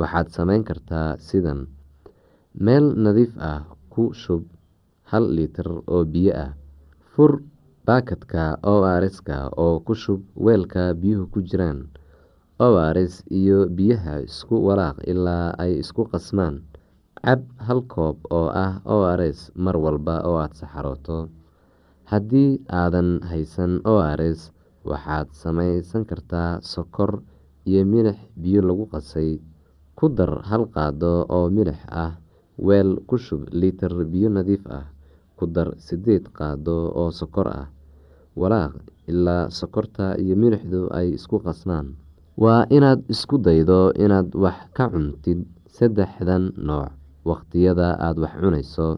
waxaad sameyn kartaa sidan meel nadiif ah ku shub hal liitar oo biyo ah fur baakadka o rska oo ku shub weelka biyuhu ku jiraan o rs iyo biyaha isku walaaq ilaa ay isku qasmaan cab hal koob oo ah o rs mar walba oo aada saxarooto. Haddii aadan haysan o rs waxaad samaysan kartaa sokor iyo milix biyo lagu qasay ku dar hal qaado oo milix ah weel ku shub liitar biyo nadiif ah ku dar sideed qaado oo sokor ah walaaq ilaa sokorta iyo milixdu ay isku qasmaan waa inaad isku daydo inaad wax ka cuntid saddexdan nooc waqtiyada aada wax cunayso.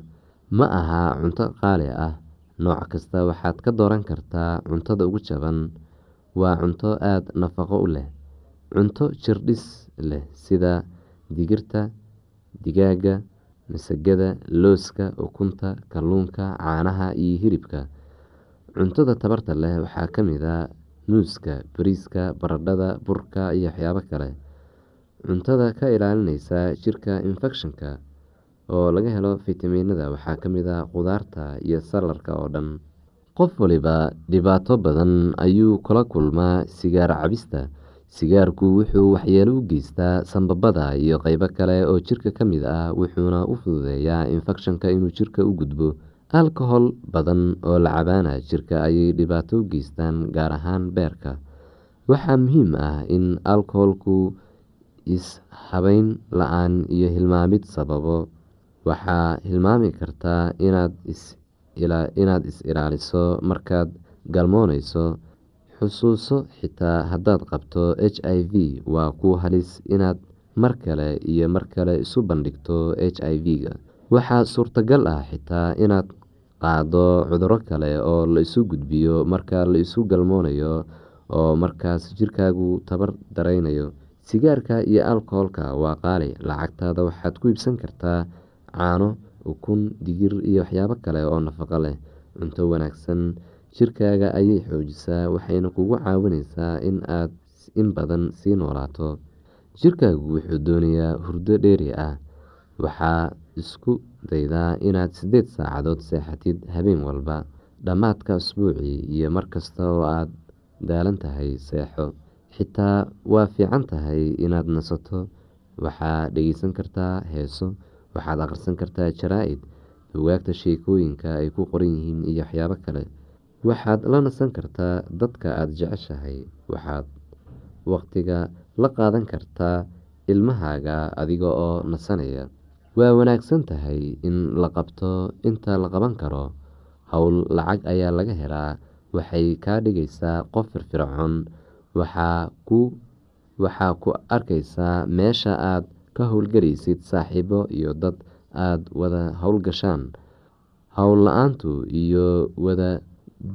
Ma aha cunto qaali ah nooc kasta waxaad ka dooran kartaa cuntada ugu jaban. Waa cunto aada nafaqo u leh cunto jirdhis leh sida digirta digaaga masagada looska ukunta kalluunka caanaha iyo hilibka. Cuntada tabarta leh waxaa ka mid a muuska bariiska baradhada burka iyo waxyaabo kale. Cuntada ka ilaalineysa jirka infekshanka oo laga helo fitamiinada waxaa ka mid a qudaarta iyo salarka oo dhan. Qof waliba dhibaato badan ayuu kula kulmaa sigaar cabista sigaarku wuxuu waxyeelo u geystaa sanbabada iyo qeybo kale oo jirka ka mid ah wuxuuna u fududeeyaa infekshanka inuu jirka u gudbo. Alkohol badan oo la cabaana jirka ayay dhibaato u geystaan gaar ahaan beerka. Waxaa muhiim ah in alkoholku is-habeyn la'aan iyo hilmaamid sababo. Waxaa hilmaami kartaa inaad is-ilaaliso markaad galmooneyso xusuuso xitaa haddaad qabto h i v waa ku halis inaad mar kale iyo mar kale isu bandhigto h i v-ga. Waxaa suurtagal ah xitaa inaad qaado cuduro kale oo la isu gudbiyo marka la isu galmoonayo oo markaas jirkaagu tabar dareynayo sigaarka iyo alkoholka waa qaali lacagtaada waxaad ku iibsan kartaa caano ukun digir iyo waxyaabo kale oo nafaqo leh. Cunto wanaagsan jirkaaga ayay xoojisaa waxayna kugu caawineysaa in aad in badan sii noolaato. Jirkaagu wuxuu doonayaa hurdo dheeri ah. Waxaa isku daydaa inaad sideed saacadood seexatid habeen walba dhammaadka asbuucii iyo markasta oo aad daalan tahay seexo. Xitaa waa fiican tahay inaad nasato. Waxaad dhegeysan kartaa heeso waxaad akhrisan kartaa jaraa-id bugaagta sheekooyinka ay ku qoran yihiin iyo waxyaabo kale waxaad la nasan kartaa dadka aada jeceshahay. Waxaad waqtiga la qaadan kartaa ilmahaaga adiga oo nasanaya. Waa wanaagsan tahay in la qabto inta la qaban karo. Howl lacag ayaa laga helaa. Waxay kaa dhigaysaa qof firfircoon. Waxaa ku arkaysaa meesha aad ka howlgelaysid saaxiibo iyo dad aada wada howlgashaan. Howl la'aantu iyo wada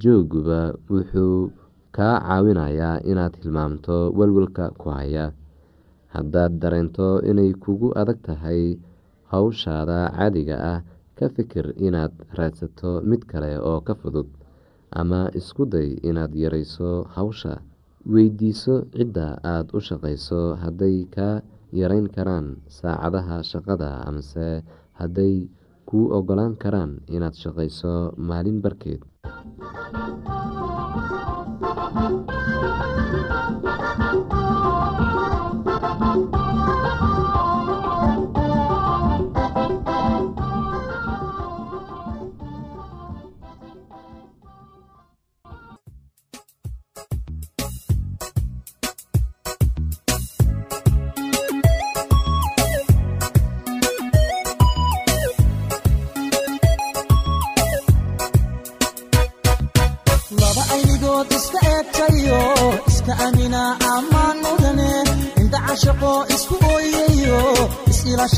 jooguba wuxuu kaa caawinayaa inaad hilmaamto walwalka ku haya. Haddaad dareento inay kugu adag tahay howshaada caadiga ah ka fikir inaad raadsato mid kale oo ka fudud ama isku day inaad yareyso hawsha. Weydiiso cidda aada u shaqeyso hadday kaa yareyn karaan saacadaha shaqada amase hadday kuu ogolaan karaan inaad shaqeyso maalin barkeed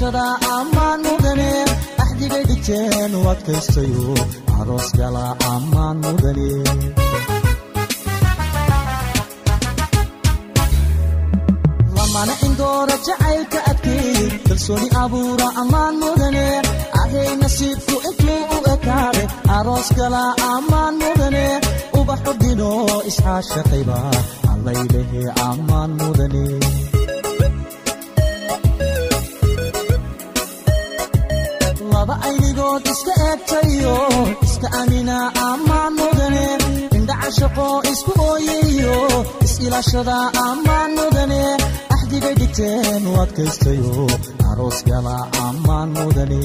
is-ilashada ammaan mudane axdigay dhigteen u adkaystayo aroos gala ammaan mudane lamana indoora jacaylka adkeey kalsooni abuura ammaan mudane ahay nasiibku intuu u ekaade aroos gala ammaan mudane ubaxu dhino isxaashaqayba allaylehe ammaan mudane laba aynigood iska eegtayo iska amina ammaan mudane. Indhacashaqo isku ooyayo is-ilashada ammaan mudane. Axdigay dhigteen u adkaystayo aroos gala ammaan mudane.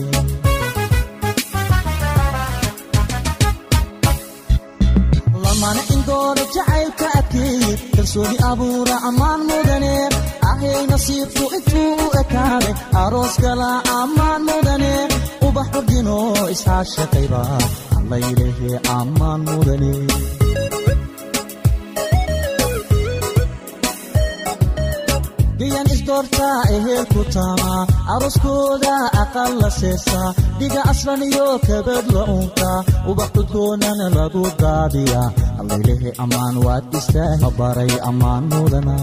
Lamana indoora jacaylka adkeey kalsooni abuura ammaan mudane. Ahay nasiibku intuu u ekaade aroos gala ammaan mudane ubaxu dhino isxaashaqayba allaylehe ammaan mudane biyan isdoortaa ehelku taamaa aroskooda aqal la seesaa dhiga aslan iyo kabad la unkaa ubax cudgoonana lagu daadiyaa allaylehe ammaan waad istaaha baray ammaan mudana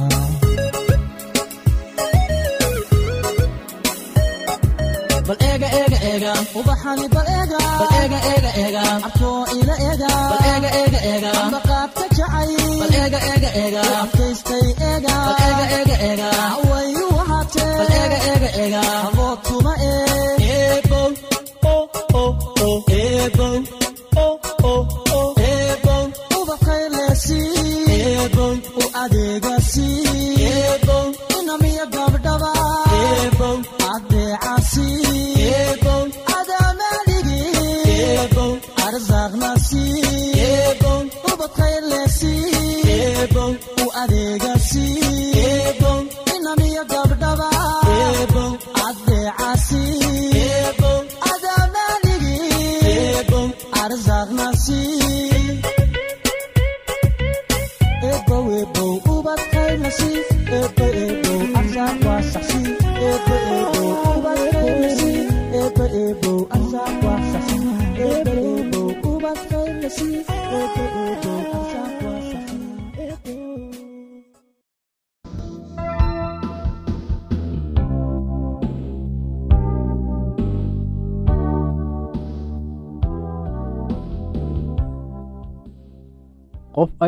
bal eega eega eega ubaxani bal eega bal eega eega eega abkoo ila eega bal eega eega eega ambaqaadka jacay bal eega eega eega abkaystay eega bal eega eega eega wayu wahatee bal eega eega eega abood kuma ee. Eebow o o o eebow o o o eebow. Ubaqaylesi eebow. U adeegasi eebow. Inamiya gabdhaba inamiya eebow adamadhigi eebow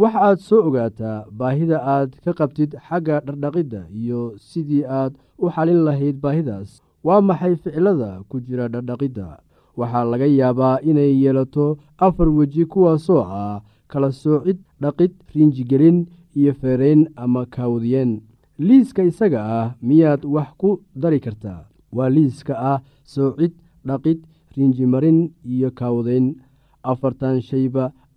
wax aad soo ogaataa baahida aad ka qabtid xagga dhardhaqidda iyo sidii aad u xalin lahayd baahidaas. Waa maxay ficilada ku jira dhardhaqidda? Waxaa laga yaabaa inay yeelato afar weji kuwaasoo ah kala soocid dhaqid riinjigelin iyo feerayn ama kaawdiyeen. Liiska isaga ah miyaad wax ku dari kartaa? Waa liiska ah soocid dhaqid riinjimarin iyo kaawdayn afartan shayba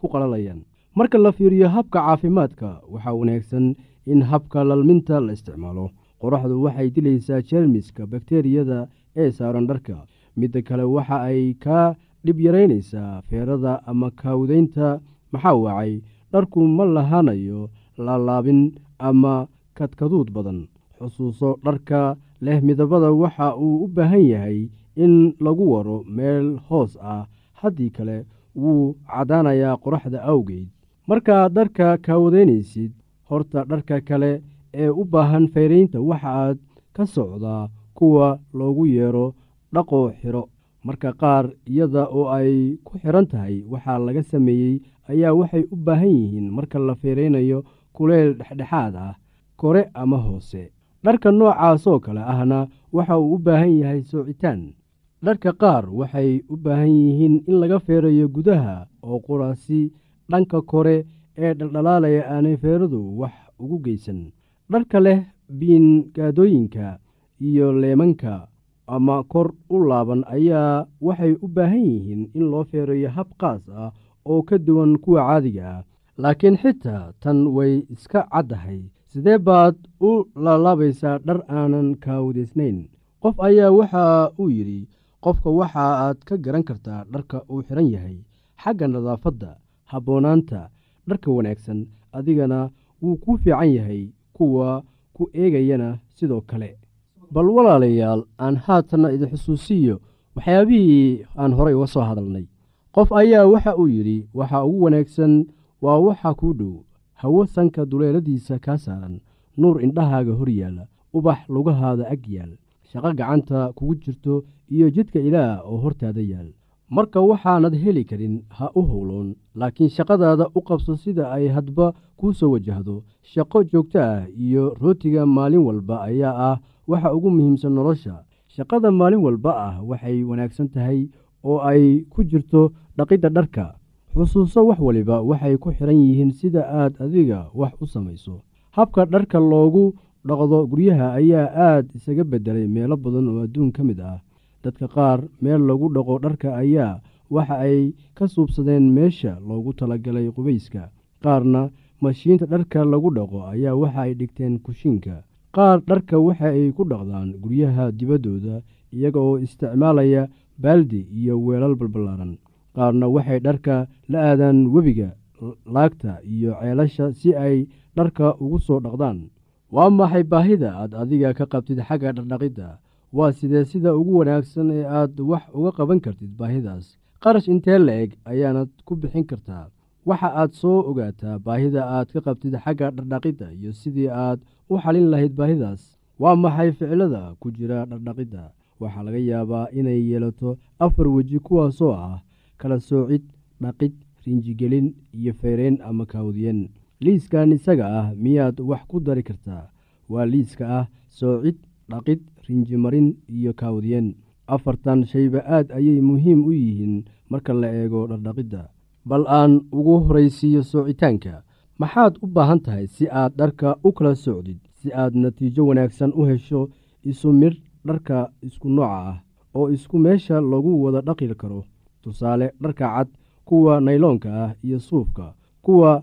ku qalalayaan marka la fiiriyo habka caafimaadka waxaa wanaagsan in habka lalminta la isticmaalo. Qoraxdu waxay dilaysaa jeermiska bakteriyada ee saaran dharka. Midda kale waxa ay kaa dhib yaraynaysaa feerada ama kaawdaynta maxaa wacay dharku ma lahaanayo laalaabin ama kadkaduud badan. Xusuuso dharka leh midabada waxa uu u baahan yahay in lagu waro meel hoos ah. Haddii kale wuu caddaanayaa qoraxda awgeed. Markaad dharka kaawadaynaysid horta dharka kale ee u baahan fayraynta waxaaad ka socdaa kuwa loogu yeero dhaqoo xidho marka qaar iyada oo ay ku xidhan tahay waxaa laga sameeyey ayaa waxay u baahan yihiin marka la fayraynayo kuleyl dhexdhexaad ah kore ama hoose. Dharka noocaasoo kale ahna waxa uu u baahan yahay soocitaan dharka qaar waxay u baahan yihiin in laga feerayo gudaha oo quraasi dhanka kore ee dhaldhalaalaya aanay feeradu wax ugu geysan. Dharka leh biingaadooyinka iyo leemanka ama kor u laaban ayaa waxay u baahan yihiin in loo feerayo hab qaas ah oo ka duwan kuwa caadiga ah. Laakiin xitaa tan way iska caddahay. Sidee baad u laalaabaysaa dhar aanan kaawadaysnayn qof ayaa waxa uu yidhi qofka waxa aad ka garan kartaa dharka uu xidhan yahay xagga nadaafadda habboonaanta dharka wanaagsan adigana wuu kuu fiican yahay kuwa ku eegayana sidoo kale. Bal walaalayaal aan haatanna idin xusuusiyo waxyaabihii aan horay uga soo hadalnay. Qof ayaa waxa uu yidhi waxa ugu wanaagsan waa waxa kuu dhow hawo sanka duleeladiisa kaa saaran nuur indhahaaga hor yaalla ubax lugahaada ag yaal shaqo gacanta kugu jirto iyo jidka ilaah oo hortaada yaal. Marka waxaanad heli karin ha u howloon laakiin shaqadaada u qabso sida ay hadba kuu soo wajahdo. Shaqo joogto ah iyo rootiga maalin walba ayaa ah waxa ugu muhiimsan nolosha. Shaqada maalin walba ah waxay wanaagsan tahay oo ay ku jirto dhaqidda dharka. Xusuuso wax waliba waxay ku xidhan yihiin sida aad adiga wax u samayso. Habka dharka loogu dhaqdo guryaha ayaa aad isaga beddelay meelo badan oo adduun ka mid ah. Dadka qaar meel lagu dhaqo dharka ayaa waxa ay ka suubsadeen meesha loogu talagalay qubayska. Qaarna mashiinta dharka lagu dhaqo ayaa waxa ay dhigteen kushiinka. Qaar dharka waxa ay ku dhaqdaan guryaha dibaddooda iyaga oo isticmaalaya baaldi iyo weelal balballaaran. Qaarna waxay dharka la aadaan webiga laagta iyo ceelasha si ay dharka ugu soo dhaqdaan waa maxay baahida aad adiga ka qabtid xagga dhardhaqidda waa sidee sida ugu wanaagsan ee aad wax uga qaban kartid baahidaas? Qarash intee la-eg ayaanad ku bixin kartaa. Waxa aad soo ogaataa baahida aad ka qabtid xagga dhardhaqidda iyo sidii aad u xalin lahayd baahidaas. Waa maxay ficilada ku jira dhardhaqidda waxaa laga yaabaa inay yeelato afar weji kuwaasoo ah kala soocid dhaqid rinjigelin iyo feereen ama kaawdiyen liiskan isaga ah miyaad wax ku dari kartaa? Waa liiska ah soocid dhaqid rinjimarin iyo kaawdiyen afartan shayba aad ayay muhiim u yihiin marka la eego dhardhaqidda. Bal aan ugu horaysiiyo soocitaanka maxaad u baahan tahay si aad dharka u kala socdid si aad natiijo wanaagsan u hesho isu midh dharka isku nooca ah oo isku meesha lagu wada dhaqi karo. Tusaale dharka cad kuwa nayloonka ah iyo suufka kuwa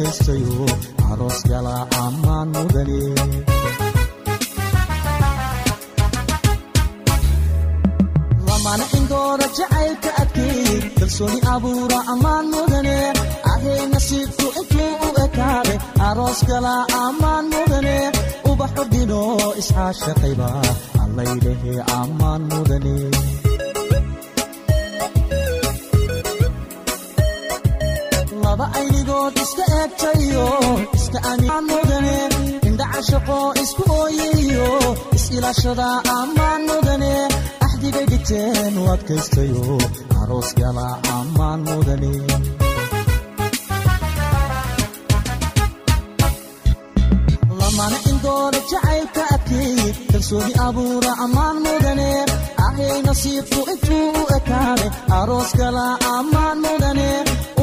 adkaystayo aroos gala ammaan mudane lamana indooda jacaylka adkeey kalsooni abuura ammaan mudane ahay nasiibku intuu u ekaade aroos gala ammaan mudane ubaxu dhino isxaashaqayba allaydhahe ammaan mudane laba aynigood iska eegtayo iska amaan mudane indha cashaqo isku ooyayo is-ilashada ammaan mudane axdigay dhigteen u adkaystayo aroos gala ammaan mudane lamana indooda jacaylka adkeey kalsooni abuura ammaan mudane ahay nasiibku intuu u ekaade aroos gala ammaan mudane